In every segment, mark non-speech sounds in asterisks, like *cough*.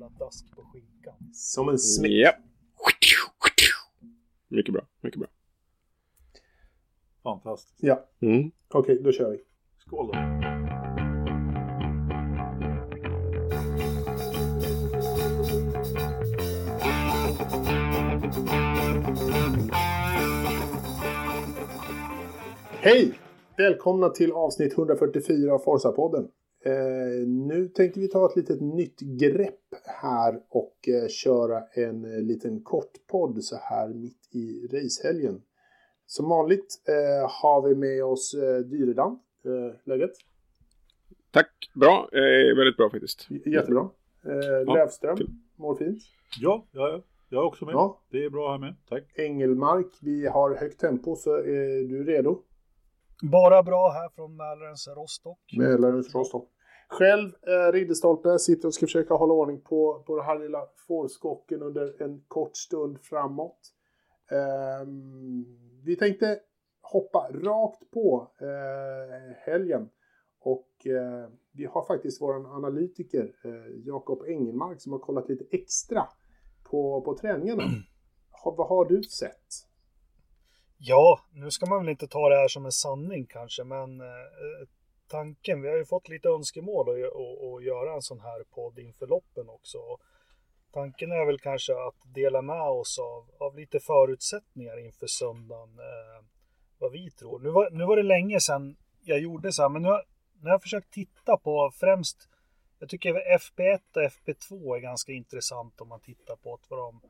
jävla dask på skinkan. Som en smick. Ja. Mycket bra, mycket bra. Fantastiskt. Ja, Mm. okej, då kör vi. Skål då. Hej! Välkomna till avsnitt 144 av Forza-podden. Eh, nu tänkte vi ta ett litet nytt grepp här och eh, köra en eh, liten kort podd så här mitt i racehelgen. Som vanligt eh, har vi med oss eh, Dyredan. Läget? Tack, bra. Väldigt bra faktiskt. J- Jättebra. Eh, Lövström mår fint. Ja, ja, ja. Jag är också med. Ja. Det är bra här med. Tack. Engelmark, vi har högt tempo så är du redo? Bara bra här från Mälarens Rostock. Mälarens Rostock. Själv, eh, Ridderstolpe, sitter och ska försöka hålla ordning på, på den här lilla fårskocken under en kort stund framåt. Ehm, vi tänkte hoppa rakt på eh, helgen. Och eh, vi har faktiskt vår analytiker eh, Jakob Engelmark som har kollat lite extra på, på träningarna. *clears throat* Ha, vad har du sett? Ja, nu ska man väl inte ta det här som en sanning kanske, men eh, tanken, vi har ju fått lite önskemål att, att, att göra en sån här podd inför loppen också. Tanken är väl kanske att dela med oss av, av lite förutsättningar inför söndagen, eh, vad vi tror. Nu var, nu var det länge sedan jag gjorde så här, men nu har, nu har jag försökt titta på främst, jag tycker FP1 och FP2 är ganska intressant om man tittar på vad de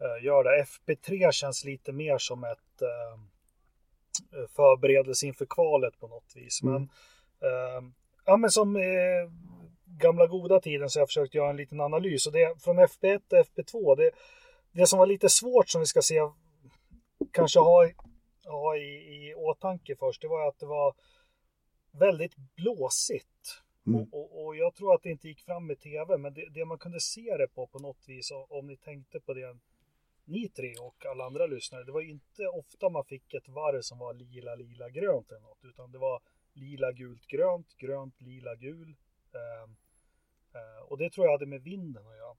eh, gör där. FP3 känns lite mer som ett eh, förberedelse inför kvalet på något vis. Mm. Men, eh, ja, men som eh, gamla goda tiden så har jag försökt göra en liten analys. Och det, från FP1 och FP2, det, det som var lite svårt som vi ska se, kanske ha, i- ha i, i åtanke först, det var att det var väldigt blåsigt. Mm. Och, och, jag tror att det inte gick fram med tv, men det, det man kunde se det på på något vis, om ni tänkte på det ni tre och alla andra lyssnare, det var inte ofta man fick ett varv som var lila, lila, grönt eller något, utan det var lila, gult, grönt, grönt, lila, gul. Eh, eh, och det tror jag hade med vinden att göra.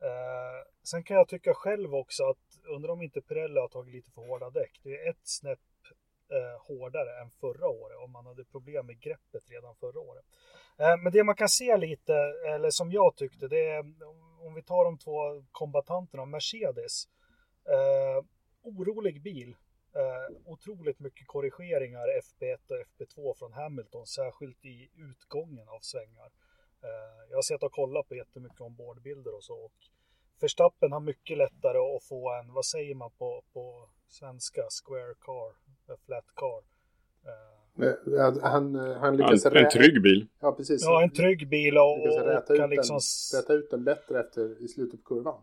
Eh, sen kan jag tycka själv också att, undrar om inte Pirelli har tagit lite för hårda däck. Det är ett snäpp eh, hårdare än förra året om man hade problem med greppet redan förra året. Eh, men det man kan se lite, eller som jag tyckte, det är om vi tar de två kombatanterna, Mercedes. Eh, orolig bil. Eh, otroligt mycket korrigeringar FP1 och FP2 från Hamilton, särskilt i utgången av svängar. Eh, jag har sett och kollat på jättemycket ombordbilder och så. Och Verstappen har mycket lättare att få en, vad säger man på, på svenska, square car, a flat car. Eh, Eh, Han, eh, han En, lyckas en rä- trygg bil. Ja, precis. ja, en trygg bil och, och, räta, och ut kan liksom... den, räta ut den bättre efter, i slutet på kurvan.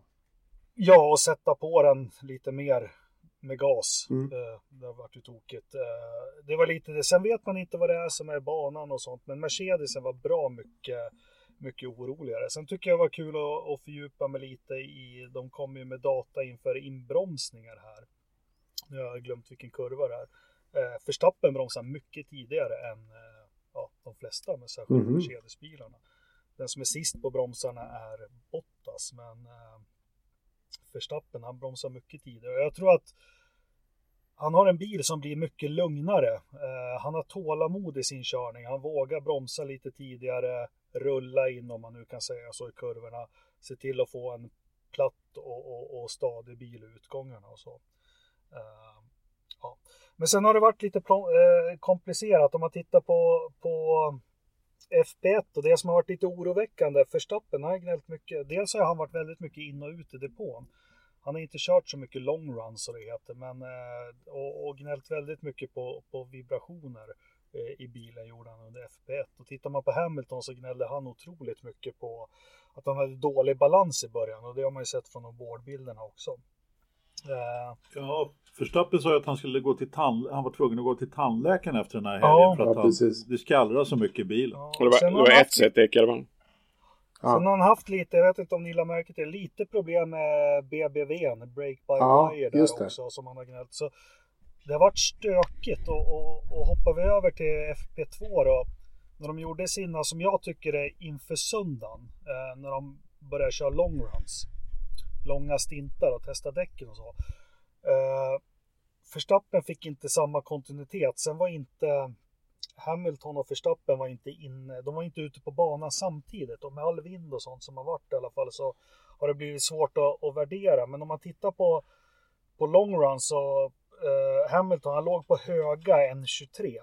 Ja, och sätta på den lite mer med gas. Mm. Eh, Det har varit ju tokigt. Eh, Det var lite det. Sen vet man inte vad det är som är banan och sånt, men Mercedesen var bra mycket, mycket oroligare. Sen tycker jag det var kul att, att fördjupa mig lite i, de kom ju med data inför inbromsningar här. Nu har jag glömt vilken kurva det är. Eh, Verstappen bromsar mycket tidigare än ja, de flesta, men särskilt Mhm. Mercedes-bilarna. Den som är sist på bromsarna är Bottas, men Verstappen, han bromsar mycket tidigare. Jag tror att han har en bil som blir mycket lugnare. Eh, han har tålamod i sin körning. Han vågar bromsa lite tidigare, rulla in om man nu kan säga så i kurvorna. Se till att få en platt och, och, och stadig bil i utgångarna och så. Eh, ja. Men sen har det varit lite eh, komplicerat om man tittar på, på FP1 och det som har varit lite oroväckande. Verstappen har gnällt mycket. Dels har han varit väldigt mycket in och ut i depån. Han har inte kört så mycket long runs som det heter, men eh, och, och gnällt väldigt mycket på, på vibrationer eh, i bilen gjorde han under FP1. Och tittar man på Hamilton så gnällde han otroligt mycket på att han hade dålig balans i början och det har man ju sett från de boardbilderna också. Eh, Ja, Förstappen sa ju att han skulle gå till tand... han var tvungen att gå till tandläkaren efter den här helgen Ja. för att Ja, han... det skallrar så mycket i bilen. ja, det var, det har var han ett haft- i alla fall. Ja. Sen har han haft lite, jag vet inte om ni la märke till, lite problem med BBVn, Break by Ja, Wire där också, som han har gnällt. Så det har varit stökigt och, och, och hoppar vi över till FP2 då, när de gjorde sina, som jag tycker är inför söndagen, eh, när de börja köra long runs. Långa stintar och testa däcken och så. Uh, Verstappen fick inte samma kontinuitet. Sen var inte Hamilton och Verstappen var inte inne. De var inte ute på banan samtidigt och med all vind och sånt som har varit i alla fall så har det blivit svårt att, att värdera. Men om man tittar på, på long run så uh, Hamilton han låg på höga N23.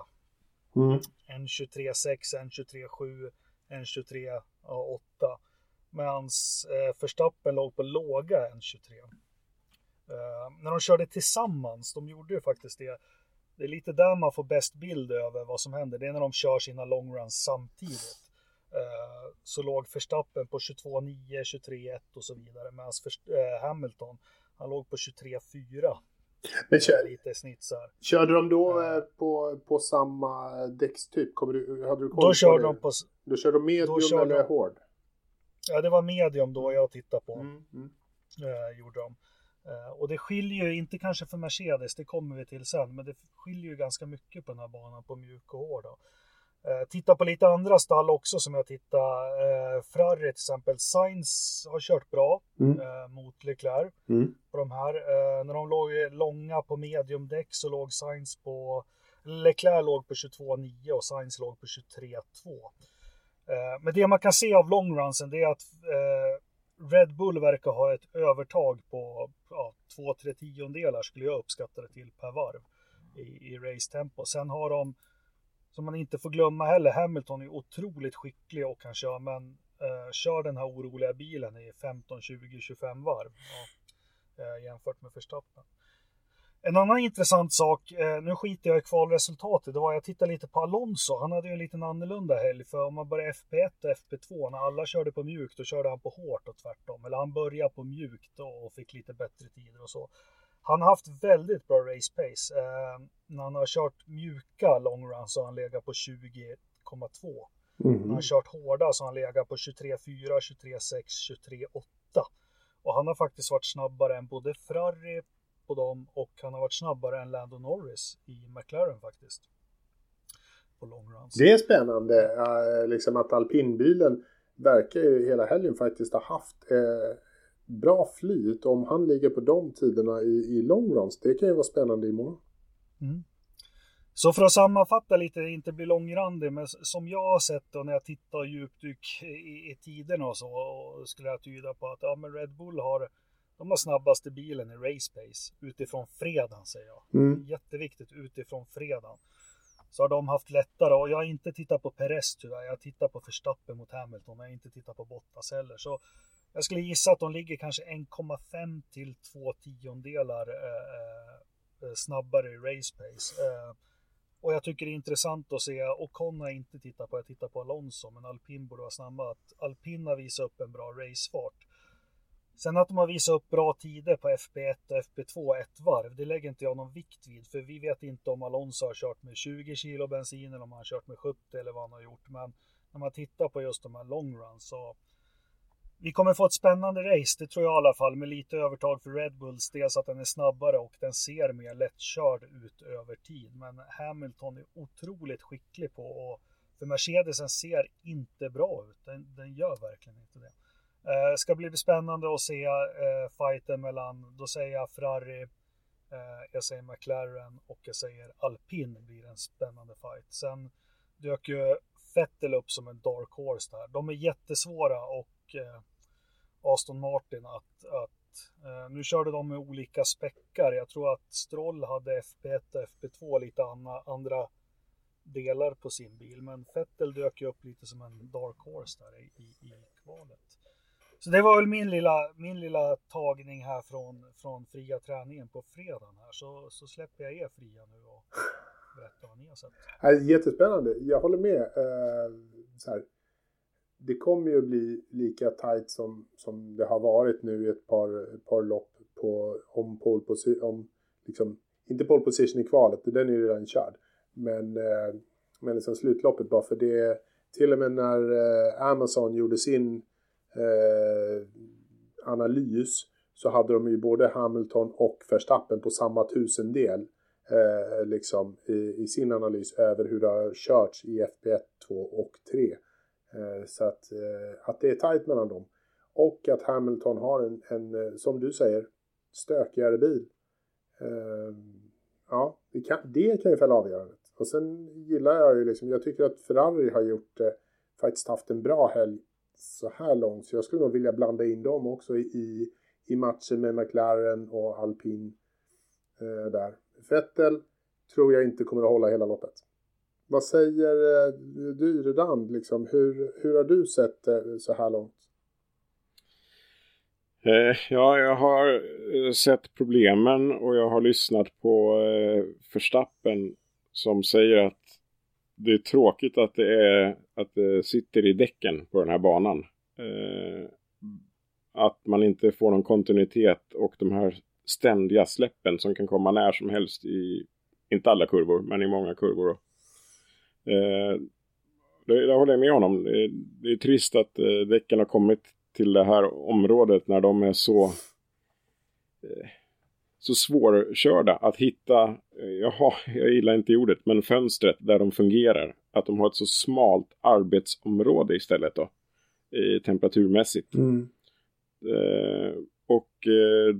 Mm. N23.6, N23.7, N23.8. Medan eh, Verstappen låg på låga N23. Eh, när de körde tillsammans, de gjorde ju faktiskt det. Det är lite där man får bäst bild över vad som händer. Det är när de kör sina long runs samtidigt. Eh, så låg Verstappen på 22.9, 23.1 och så vidare. Medan eh, Hamilton, han låg på 23.4. Men kör, lite snitsar. Körde de då uh, på, på samma däckstyp? Kommer du, hade du koll då körde de på... Då körde de medium eller de, hård? Ja, det var medium då jag tittade på. Mm, mm. Uh, gjorde de. Uh, och det skiljer ju, inte kanske för Mercedes, det kommer vi till sen, men det skiljer ju ganska mycket på den här banan på mjuk och hård. Då. Eh, titta på lite andra stall också som jag tittar. Eh, Ferrari till exempel. Sainz har kört bra mm. eh, mot Leclerc. Mm. På de här. Eh, när de låg långa på mediumdäck så låg Sainz på... Leclerc låg på 22,9 och Sainz låg på 23,2. Eh, men det man kan se av longrunsen det är att eh, Red Bull verkar ha ett övertag på ja, 2-3 tiondelar skulle jag uppskatta det till per varv i, i race-tempo. Sen har de som man inte får glömma heller, Hamilton är otroligt skicklig och kan köra, men eh, kör den här oroliga bilen i 15, 20, 25 varv ja, eh, jämfört med Verstappen. En annan intressant sak, eh, nu skiter jag i kvalresultatet, det var jag tittade lite på Alonso. Han hade ju en liten annorlunda helg, för om man börjar FP1 och FP2, när alla körde på mjukt, då körde han på hårt och tvärtom. Eller han började på mjukt och fick lite bättre tider och så. Han har haft väldigt bra race pace. Eh, när han har kört mjuka long runs så har han legat på 20,2. Mm. När han har kört hårda så har han legat på 23,4, 23,6, 23,8. Och han har faktiskt varit snabbare än både Ferrari på dem och han har varit snabbare än Lando Norris i McLaren faktiskt. På long runs. Det är spännande, uh, liksom att alpinbilen verkar ju hela helgen faktiskt ha haft uh, bra flyt. Om han ligger på de tiderna i, i long runs, det kan ju vara spännande imorgon. Mm. Så för att sammanfatta lite, inte bli långrandig, men som jag har sett och när jag tittar djupdyk i, i tiderna och så, och skulle jag tyda på att ja, men Red Bull har de har snabbaste bilen i race pace utifrån fredagen säger jag. Mm. Jätteviktigt utifrån fredagen. Så har de haft lättare och jag har inte tittat på Perez tyvärr. Jag har tittat på Verstappen mot Hamilton. Jag har inte tittat på Bottas heller. Så jag skulle gissa att de ligger kanske 1,5 till 2 tiondelar eh, eh, snabbare i race pace. Eh, och jag tycker det är intressant att se, Ocon har jag inte tittat på, jag tittar på Alonso, men alpin borde vara snabba. Att alpin har visat upp en bra racefart. Sen att de har visat upp bra tider på FP1 och FP2 ett varv, det lägger inte jag någon vikt vid. För vi vet inte om Alonso har kört med 20 kilo bensin eller om han har kört med 70 eller vad han har gjort. Men när man tittar på just de här long runs så vi kommer få ett spännande race, det tror jag i alla fall, med lite övertag för Red Bulls. Dels att den är snabbare och den ser mer lättkörd ut över tid. Men Hamilton är otroligt skicklig på och för Mercedesen ser inte bra ut. Den, den gör verkligen inte det. Eh, ska bli spännande att se eh, fighten mellan, då säger jag Ferrari, eh, jag säger McLaren och jag säger Alpin blir en spännande fight. Sen dök ju Vettel upp som en dark horse där. De är jättesvåra och eh, Aston Martin att, att eh, nu körde de med olika späckar. Jag tror att Stroll hade FP1 och FP2 lite anna, andra delar på sin bil. Men Vettel dök ju upp lite som en dark horse där i, i, i kvalet. Så det var väl min lilla, min lilla tagning här från, från fria träningen på fredagen här. Så, så släpper jag er fria nu och berättar vad ni har sett. Jättespännande. Jag håller med. Eh, så här det kommer ju att bli lika tajt som, som det har varit nu i ett par, ett par lopp på, om pole position, om liksom, inte pole position i kvalet, den är ju redan körd. Men, eh, men liksom slutloppet bara för det, till och med när eh, Amazon gjorde sin eh, analys så hade de ju både Hamilton och Verstappen på samma tusendel eh, liksom i, i, sin analys över hur det har körts i FP1, 2 och 3. Eh, så att, eh, att det är tajt mellan dem. och att Hamilton har en, en eh, som du säger, stökigare bil. Eh, ja, det kan, det kan ju fälla avgörandet. Och sen gillar jag ju liksom, jag tycker att Ferrari har gjort eh, faktiskt haft en bra helg så här långt. Så jag skulle nog vilja blanda in dem också i, i matchen med McLaren och Alpin eh, där. Vettel tror jag inte kommer att hålla hela loppet. Vad säger eh, du Redan, liksom, hur, hur har du sett det eh, så här långt? Eh, ja, jag har eh, sett problemen och jag har lyssnat på eh, Förstappen som säger att det är tråkigt att det, är, att det sitter i däcken på den här banan. Eh, att man inte får någon kontinuitet och de här ständiga släppen som kan komma när som helst i, inte alla kurvor, men i många kurvor. Eh, det, det håller jag med honom. Det, det är trist att eh, däcken har kommit till det här området när de är så eh, så svårkörda att hitta, eh, jaha, jag gillar inte ordet, men fönstret där de fungerar. Att de har ett så smalt arbetsområde istället då, temperaturmässigt. Mm. Eh, och eh,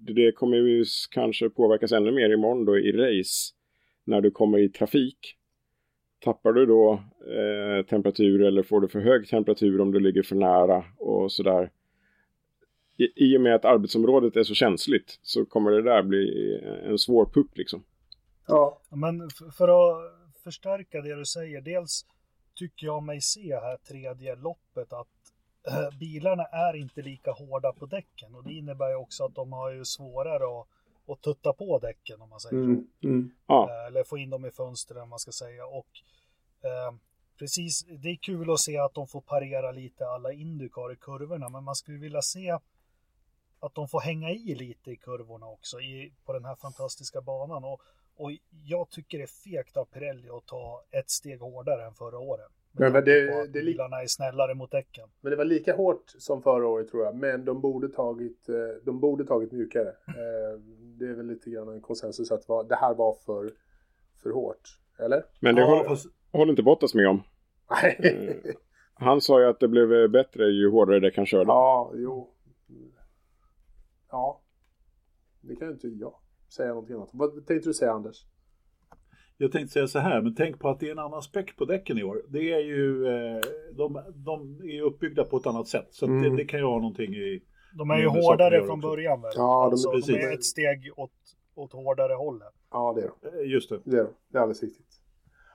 det kommer ju kanske påverkas ännu mer imorgon då i race, när du kommer i trafik. Tappar du då eh, temperatur eller får du för hög temperatur om du ligger för nära och sådär. I, I och med att arbetsområdet är så känsligt så kommer det där bli en svår puck liksom. Ja. Men för att förstärka det du säger, dels tycker jag mig se här tredje loppet att äh, bilarna är inte lika hårda på däcken och det innebär ju också att de har ju svårare att, att tutta på däcken om man säger Mm. Mm. Ja, så. Eller få in dem i fönstren om man ska säga. Och eh, precis, det är kul att se att de får parera lite alla Indycar i kurvorna, men man skulle vilja se att de får hänga i lite i kurvorna också i, på den här fantastiska banan. Och, och jag tycker det är fegt av Pirelli att ta ett steg hårdare än förra året. Men tanke det- det är li- bilarna är snällare mot däcken. Men det var lika hårt som förra året tror jag. Men de borde tagit, eh, de borde tagit mjukare. Eh, Det är väl lite grann en konsensus att det här var för, för hårt. Eller? men det Ja, håller, fast, håller inte Bottas med om. Nej. Han sa ju att det blev bättre ju hårdare däck han körde. Ja, jo. Ja. Det kan ju inte jag säga någonting annat. Vad tänkte du säga Anders? jag tänkte säga så här, men tänk på att det är en annan späck på däcken i år. Det är ju, eh, de, de är uppbyggda på ett annat sätt. Så Mm. det, det kan ju ha någonting i... De är ju hårdare från också. början väl? Ja, de- alltså, de, precis. är ett steg åt, åt hårdare hållet. Ja, det är de. eh, Just det. Det är de. Det är alldeles riktigt.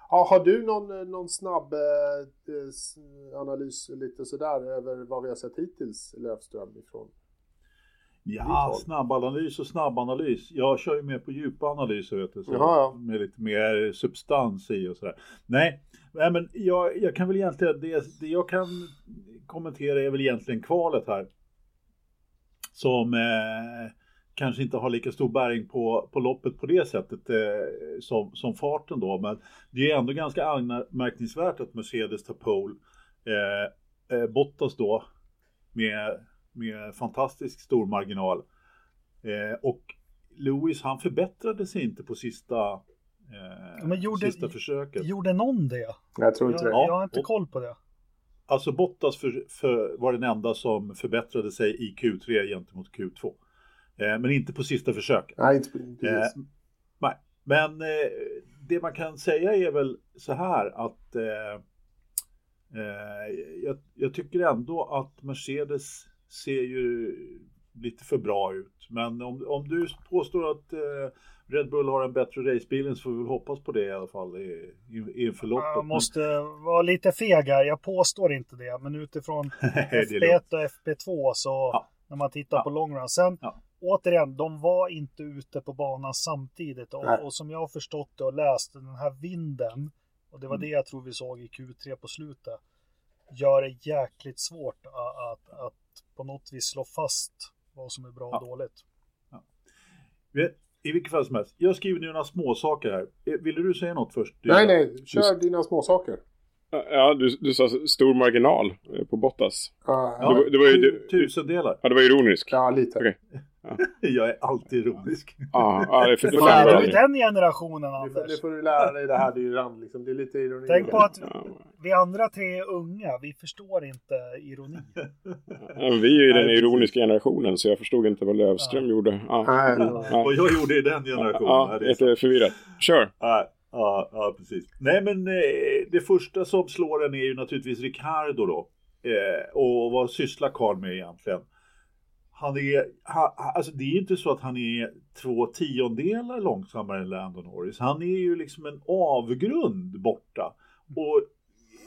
Ja, har du någon, eh, någon snabb eh, analys lite sådär över vad vi har sett hittills Löfström ifrån? Ja, snabbanalys och snabbanalys. Jag kör ju mer på djupa analyser, vet du. Så Jaha, ja. Med lite mer substans i och sådär. Nej, nej men jag, jag kan väl egentligen, det, det jag kan kommentera är väl egentligen kvalet här. Som eh, kanske inte har lika stor bäring på, på loppet på det sättet eh, som, som farten då. Men det är ändå ganska anmärkningsvärt att Mercedes tar pole. Eh, eh, Bottas då med, med fantastisk stor marginal. Eh, och Lewis han förbättrade sig inte på sista, eh, Men gjorde- sista försöket. Gjorde någon det? Jag tror inte Jag, det. Ja. jag har inte och- koll på det. Alltså Bottas för, för, var den enda som förbättrade sig i Q3 gentemot Q2. Eh, men inte på sista försöket. Nej, inte precis. Eh, nej. Men eh, det man kan säga är väl så här att eh, eh, jag, jag tycker ändå att Mercedes ser ju lite för bra ut. Men om, om du påstår att eh, Red Bull har en bättre racebil så får vi väl hoppas på det i alla fall i, i, inför loppet. Jag måste vara lite feg här. Jag påstår inte det, men utifrån *laughs* Men- det är lugnt. FP1 och FP2 så Ja. när man tittar Ja. på long run. Sen Ja. återigen, de var inte ute på banan samtidigt och, och som jag har förstått det och läst den här vinden och det var Mm. det jag tror vi såg i Q3 på slutet gör det jäkligt svårt att, att, att på något vis slå fast vad som är bra och Ja. dåligt. Vet- I vilket fall som helst. Jag skriver några små saker här. Eh, Ville du säga något först? Nej, nej. Kör dina småsaker. Ja, du, du sa stor marginal eh, på Bottas. Ja, Ja, Det var- det var ju- tu- tusendelar. Ja, det var ironiskt. ja lite. Okej. *laughs* Jag är alltid ironisk. Ja, ja det är för det Fan, fem är du den generationen Det får, Anders? det får du lära dig det här dyran. Liksom. Det är lite ironi. Tänk på att Ja. vi andra tre är unga, vi förstår inte ironi. Ja, men vi är ju den ironiska generationen så jag förstod inte vad Lövström gjorde. Ja. Nej, Ja. Vad jag gjorde i den generationen. Ja, det är förvirrat. Kör! Ja, ja, ja, precis. Nej, men eh, det första som slår en är ju naturligtvis Ricardo då. Eh, och vad sysslar Karl med egentligen? Han är, ha, ha- alltså det är inte så att han är två tiondelar långsammare än Landon Norris. Han är ju liksom en avgrund borta. Och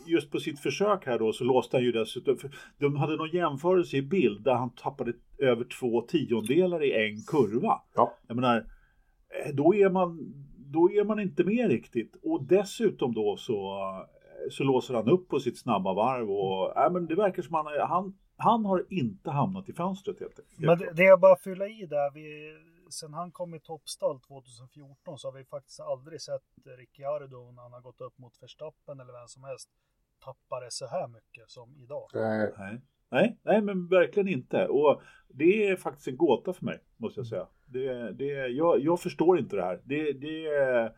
just på sitt försök här då så låste han ju dessutom, de hade någon jämförelse i bild där han tappade över två tiondelar i en kurva. Ja. Jag menar, eh, då är man, då är man inte med riktigt. Och dessutom då så, så låser han upp på sitt snabba varv och äh, men det verkar som han, han, han har inte hamnat i fönstret helt enkelt. Men det, det jag bara fylla i där, vi, sen han kom i toppstall 2014 så har vi faktiskt aldrig sett Ricciardo när han har gått upp mot Verstappen eller vem som helst tappa det så här mycket som idag. Nej. Nej. Nej, men verkligen inte. Och det är faktiskt en gåta för mig, måste jag säga. Det, det, jag, jag förstår inte det här. Det, det,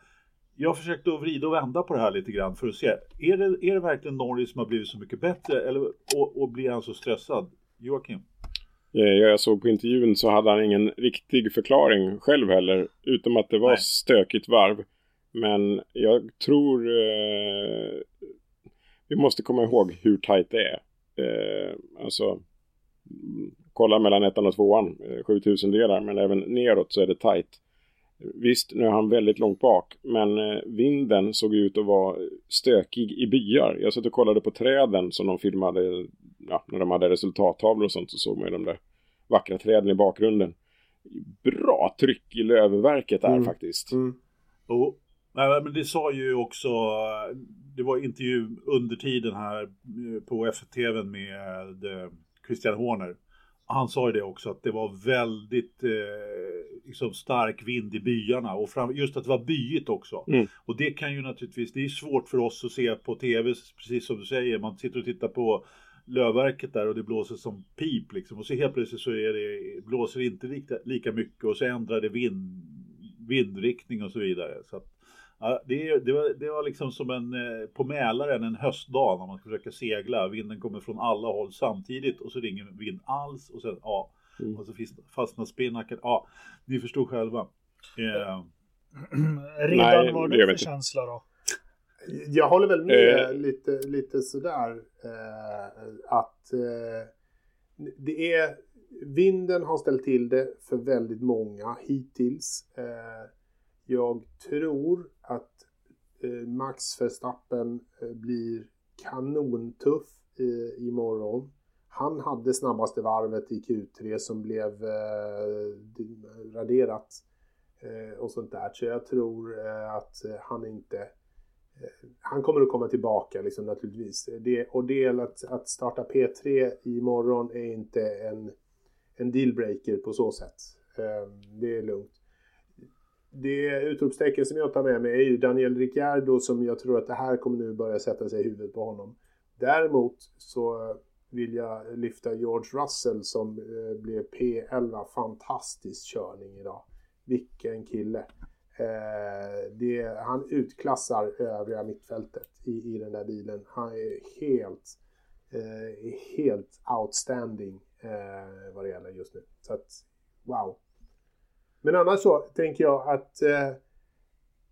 jag har försökt att vrida och vända på det här lite grann för att se. Är det, är det verkligen Norris som har blivit så mycket bättre? Eller, och, och blir han så stressad? Joakim? Eh, Jag såg på intervjun så hade han ingen riktig förklaring själv heller. Utom att det var Nej. stökigt varv. Men jag tror... Eh, vi måste komma ihåg hur tajt det är. Eh, alltså... Kolla mellan ettan och tvåan. Eh, 7000 delar. Men även neråt så är det tajt. Visst, nu är han väldigt långt bak. Men eh, vinden såg ut att vara stökig i byar. Jag satt och kollade på träden som de filmade. Ja, när de hade resultattavlor och sånt så såg man ju de där vackra träden i bakgrunden. Bra tryck i lövverket där Mm. faktiskt. Mm. Och, nej, men det sa ju också, det var intervju under tiden här eh, på FTV med eh, Christian Horner. Han sa ju det också att det var väldigt eh, liksom stark vind i byarna och fram, just att det var byigt också. Mm. Och det kan ju naturligtvis, det är svårt för oss att se på tv, precis som du säger, man sitter och tittar på lövverket där och det blåser som pip liksom. Och så helt plötsligt så är det, blåser det inte lika, lika mycket och så ändrar det vind, vindriktning och så vidare. Så att, ja, det, det, var, det var liksom som en, eh, på Mälaren en höstdag när man ska försöka segla. Vinden kommer från alla håll samtidigt och så är det ingen vind alls. Och sen, ja, Mm. och så finns- fastnar spinnaken. Ja, ni förstår själva. Eh, *clears throat* Redan vad du för inte. känsla då? Jag håller väl med Eh. lite, lite sådär eh, att eh, det är vinden har ställt till det för väldigt många hittills. Eh, jag tror att eh, Max Verstappen eh, blir kanontuff eh, imorgon. Han hade snabbaste varvet i Q3 som blev eh, raderat eh, och sånt där. Så jag tror eh, att han inte han kommer att komma tillbaka liksom, naturligtvis. Det, och det att, att starta P3 imorgon är inte en, en dealbreaker på så sätt. Det är lugnt. Det utropstecken som jag tar med mig är ju Daniel Ricciardo som jag tror att det här kommer nu börja sätta sig i huvudet på honom. Däremot så vill jag lyfta George Russell som eh, blev P11. Fantastisk körning idag. Vilken kille. Eh, det, han utklassar övriga mittfältet i, i den där bilen. Han är helt, eh, helt outstanding eh, vad det gäller just nu. Så att, wow. Men annars så tänker jag att eh,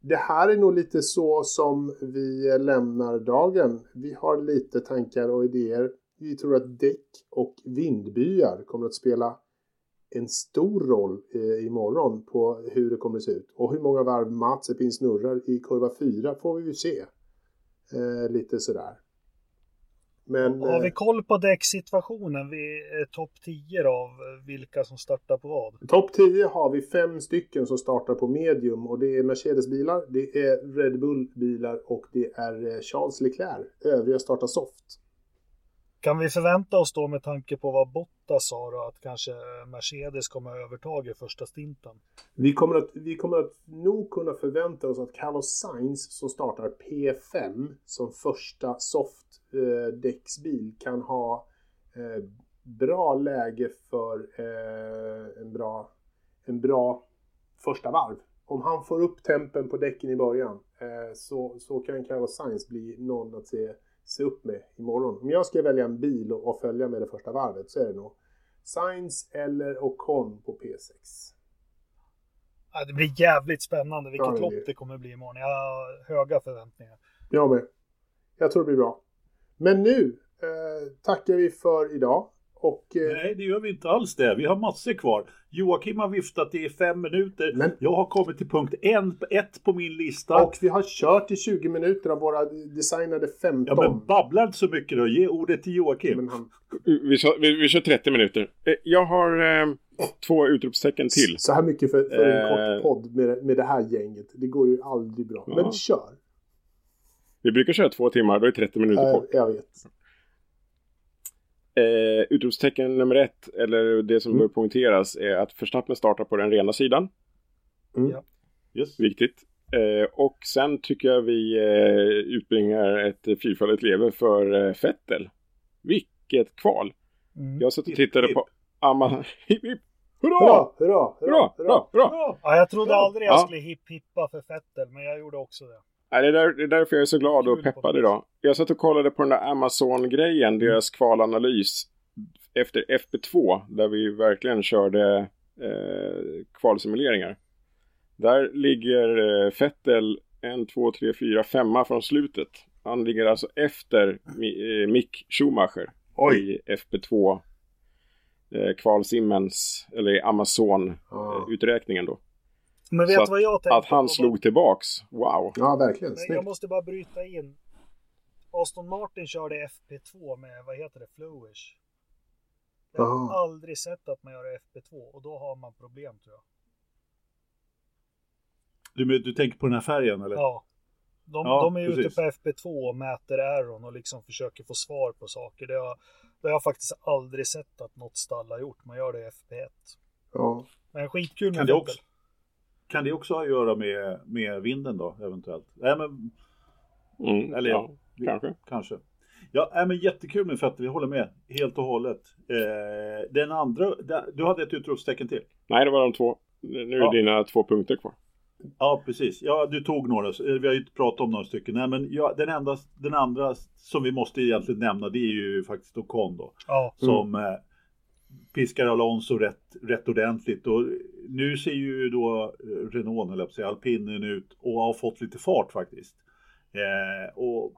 det här är nog lite så som vi lämnar dagen. Vi har lite tankar och idéer. Vi tror att däck och vindbyar kommer att spela en stor roll eh, imorgon på hur det kommer att se ut. Och hur många varv Mazepin snurrar i kurva 4 får vi ju se. Eh, lite sådär. Men Har vi eh, koll på däcksituationen eh, topp 10 av eh, vilka som startar på vad? topp 10 har vi fem stycken som startar på medium och det är Mercedes-bilar, det är Red Bull-bilar och det är eh, Charles Leclerc. Övriga startar soft. Kan vi förvänta oss då med tanke på vad Bottas sa då att kanske Mercedes kommer att övertaga i första stinten? Vi kommer, att, vi kommer att nog kunna förvänta oss att Carlos Sainz som startar P5 som första softdäcksbil kan ha eh, bra läge för eh, en bra en bra första varv. Om han får upp tempen på däcken i början eh, så, så kan Carlos Sainz bli någon att se, se upp med imorgon. Om jag ska välja en bil och, följa med det första varvet så är det nog Sainz eller Ocon på P6. Ja, det blir jävligt spännande vilket Ja, det lopp det kommer bli imorgon. Jag har höga förväntningar. Jag med. Jag tror det blir bra. Men nu eh, tackar vi för idag. Och, eh, Nej, det gör vi inte alls det. Vi har massor kvar. Joakim har viftat i fem minuter. Men- Jag har kommit till punkt en, ett på min lista. och vi har kört i 20 minuter av våra designade 15. Ja, men babbla inte så mycket då. Ge ordet till Joakim. Men han, Vi, kör- vi, vi kör 30 minuter. Eh, Jag har eh, två utropstecken till. Så här mycket för, för en Eh. kort podd med, med det här gänget. Det går ju aldrig bra. Ja. Men kör. Vi brukar köra två timmar, då är 30 minuter Eh, kort. jag vet. Eh, utropstecken nummer ett, eller det som Mm. bör poängteras, är att Verstappen startar på den rena sidan. Yes. Viktigt. Eh, och sen tycker jag vi eh, utbringar ett fyrfaldigt lever för eh, Fettel. Vilket kval! Mm. Jag satt och tittade hipp. på Amma... Hipp, hipp. Hurra! Hurra, hurra, hurra. bra, bra! Ja, jag trodde Ja. aldrig jag Ja. skulle hipp-hippa för Fettel, men jag gjorde också det. Nej, det, är där, det är därför jag är så glad och peppad idag. Jag satt och kollade på den där Amazon-grejen, deras kvalanalys efter FP2, där vi verkligen körde eh, kvalsimuleringar. Där ligger eh, Fettel en, två, tre, fyra, femma från slutet. Han ligger alltså efter eh, Mick Schumacher i FP2 eh, kvalsimmens, eller i Ja. Amazon-uträkningen då. Men vet du vad jag tänkte Att han slog tillbaks, wow! Ja, verkligen. Men jag måste bara bryta in. Aston Martin körde FP2 med, vad heter det, Flowish. Jag har Aha. aldrig sett att man gör FP2 och då har man problem tror jag. Du, du tänker på den här färgen eller? Ja. De, Ja, de är ute precis. på FP2 och mäter Aron och liksom försöker få svar på saker. Det har, det har jag faktiskt aldrig sett att något stall har gjort. Man gör det i FP1. Ja. Men skitkul med Kan det, också, kan det också ha att göra med, med vinden då, eventuellt? Nej, men Mm, Eller ja, kanske. Kanske. Ja, nej, men jättekul med Fetter, vi håller med helt och hållet. Eh, den andra, du hade ett utropstecken till. Nej, det var de två. Nu är Ja. dina två punkter kvar. Ja, precis. Ja, du tog några, eh, vi har ju pratat om några stycken. Nej, men ja, den, enda, den andra som vi måste egentligen nämna, det är ju faktiskt Ocon då. Ja. Som eh, piskar Alonso rätt, rätt ordentligt. Och nu ser ju då eh, Renault, eller jag säga, alpinen ut och har fått lite fart faktiskt. Eh, och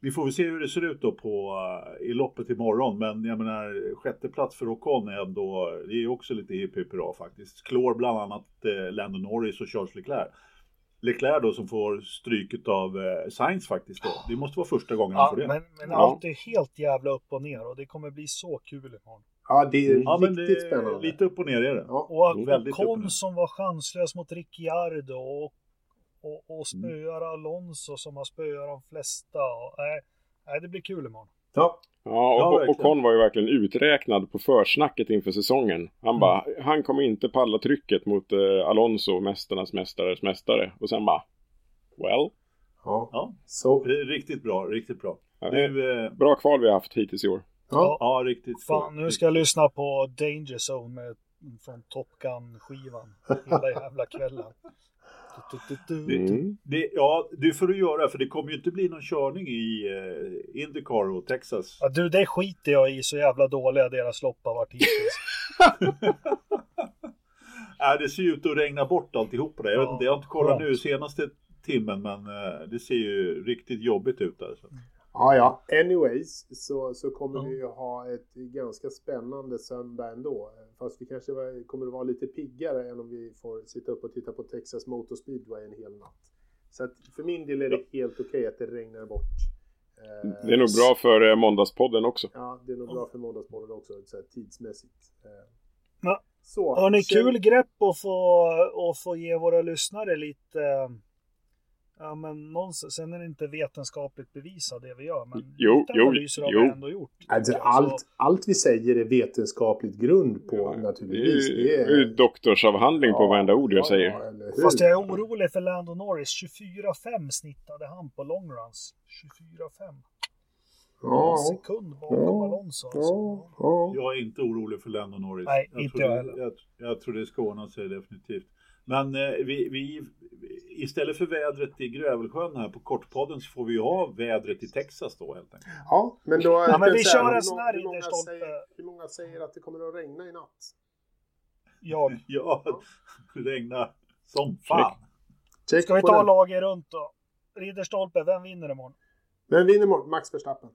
vi får väl se hur det ser ut då på, eh, i loppet imorgon. Men jag menar, sjätte plats för Ocon är ändå, det är ju också lite hipp hipp faktiskt. Klår bland annat eh, Lando Norris och Charles Leclerc. Leclerc då som får stryket av eh, Sainz faktiskt då. Det måste vara första gången han Ja, får det. men, men Ja. allt är helt jävla upp och ner och det kommer bli så kul imorgon. Ja, det är Ja, men det riktigt är spännande. lite upp och ner är det. Ja. Och Mm, och ner. Ocon som var chanslös mot Ricciardo och, och, Mm. och spöar Alonso som har spöat de flesta. Och, nej, det blir kul imorgon. Ja. Ja, Ja, och. Ocon var ju verkligen uträknad på försnacket inför säsongen. Han bara, han kommer inte palla trycket mot eh, Alonso, mästarnas mästares mästare. Och sen bara, well, Ja. Ja, Så. det är riktigt bra, riktigt bra. Ja, Du, eh, bra kval vi har haft hittills i år. Ja. ja, riktigt Fan, nu ska jag lyssna på Danger Zone med, från Top Gun-skivan hela jävla kvällen. Du, du, du, du. Mm. Det, ja, det får du göra för det kommer ju inte bli någon körning i eh, Indycar och Texas. Ja, du, det skiter jag i. Så jävla dåliga deras lopp har varit hittills. *laughs* Äh, det ser ju ut att regna bort alltihopa där. Jag, vet Ja, inte, jag har inte kollat nu senaste timmen men eh, det ser ju riktigt jobbigt ut där. Så. Ja, ja. Anyways så, så kommer Ja. vi ju ha ett ganska spännande söndag ändå. Fast vi kanske kommer att vara lite piggare än om vi får sitta upp och titta på Texas Motor Speedway en hel natt. Så att för min del är det helt okej att det regnar bort. Eh, Det är nog bra för eh, måndagspodden också. Ja, det är nog bra för Måndagsbollen också så här, tidsmässigt. Eh, Ja. Så. Har ni sen- kul grepp att få, att få ge våra lyssnare lite... Ja, men någonstans, sen är det inte vetenskapligt bevisat det vi gör, men Jo, jo, analyser har jo. vi ändå gjort. Alltså, jag. allt, allt vi säger är vetenskapligt grund på Ja, naturligtvis. Det är ju doktorsavhandling på Ja, varenda ord jag ja, säger. ja? Fast jag är orolig för Lando Norris. 24-5 snittade han på long runs. 24-5. Ja, sekund bakom Ja. Alonso. Alltså. ja, ja. Jag är inte orolig för Lando Norris. Nej, inte tror jag det, heller. Jag, jag tror det ska ordna sig definitivt. Men eh, vi, vi, istället för vädret i Grövelsjön här på Kortpodden så får vi ju ha vädret i Texas då helt enkelt. ja men då... Ja, men vi kör en hur sån många- här hur många Ridderstolpe. säger- Hur många säger att det kommer att regna i natt? Jag. Ja, det regnar som fan. Check Ska vi ta den. laget runt då? Ridderstolpe, vem vinner imorgon? Vem vinner imorgon? Max Verstappen.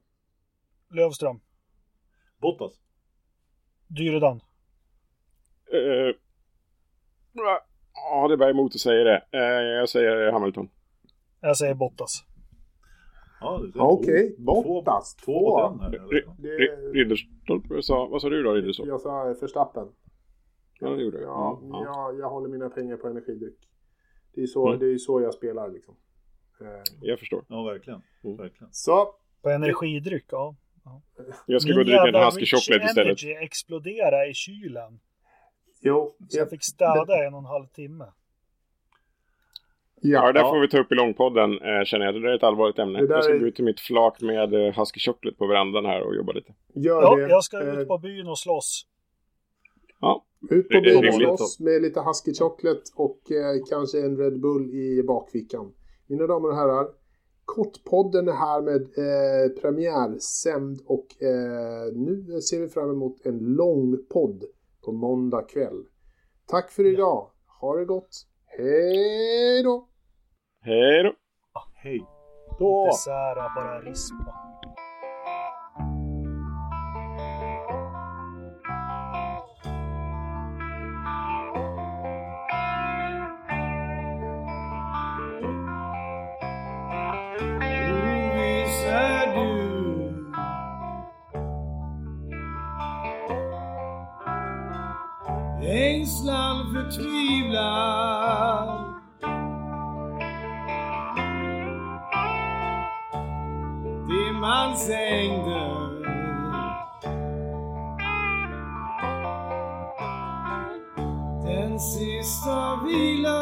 Lövström. Bottas. Dyredan. Eh, ja, det bär emot att säga det. Eh, jag säger Hamilton. Jag säger Bottas. Ja, det- Ja, Okej, Två- Bottas. Två? Det- Ri- Ridderstolpe sa... Vad sa du då, Ridderstolpe? Jag sa Verstappen. Ja, det gjorde jag. Ja, Mm, ja. Jag, jag håller mina pengar på energidryck. Det är så, Mm. det är så jag spelar liksom. Eh, Jag förstår. Ja, verkligen. Mm. verkligen. Så, På energidryck, ja. Jag ska Min gå och dricka en jävla Husky Chocolate istället. Energy explodera i kylen. jo. Så jag fick städa en och en halv timme. Ja, det där ja. får vi ta upp i långpodden, eh, känner jag. Det där är ett allvarligt ämne. Jag ska är- gå ut till mitt flak med eh, Husky Chocolate på verandan här och jobba lite. Gör Ja, det. jag ska Eh, ut på byn och slåss. Ja, Ut på byn och slåss med lite Husky Chocolate och eh, kanske en Red Bull i bakfickan. Mina damer och herrar, Kortpodden är här med eh, premiärsänd och eh, nu ser vi fram emot en lång podd på måndag kväll. Tack för idag. Ha det gott. Hej då! Hej då! Hej då! Dessert, bara rispa. Ängslan förtvivlan Dimmans ängder Den sista vilan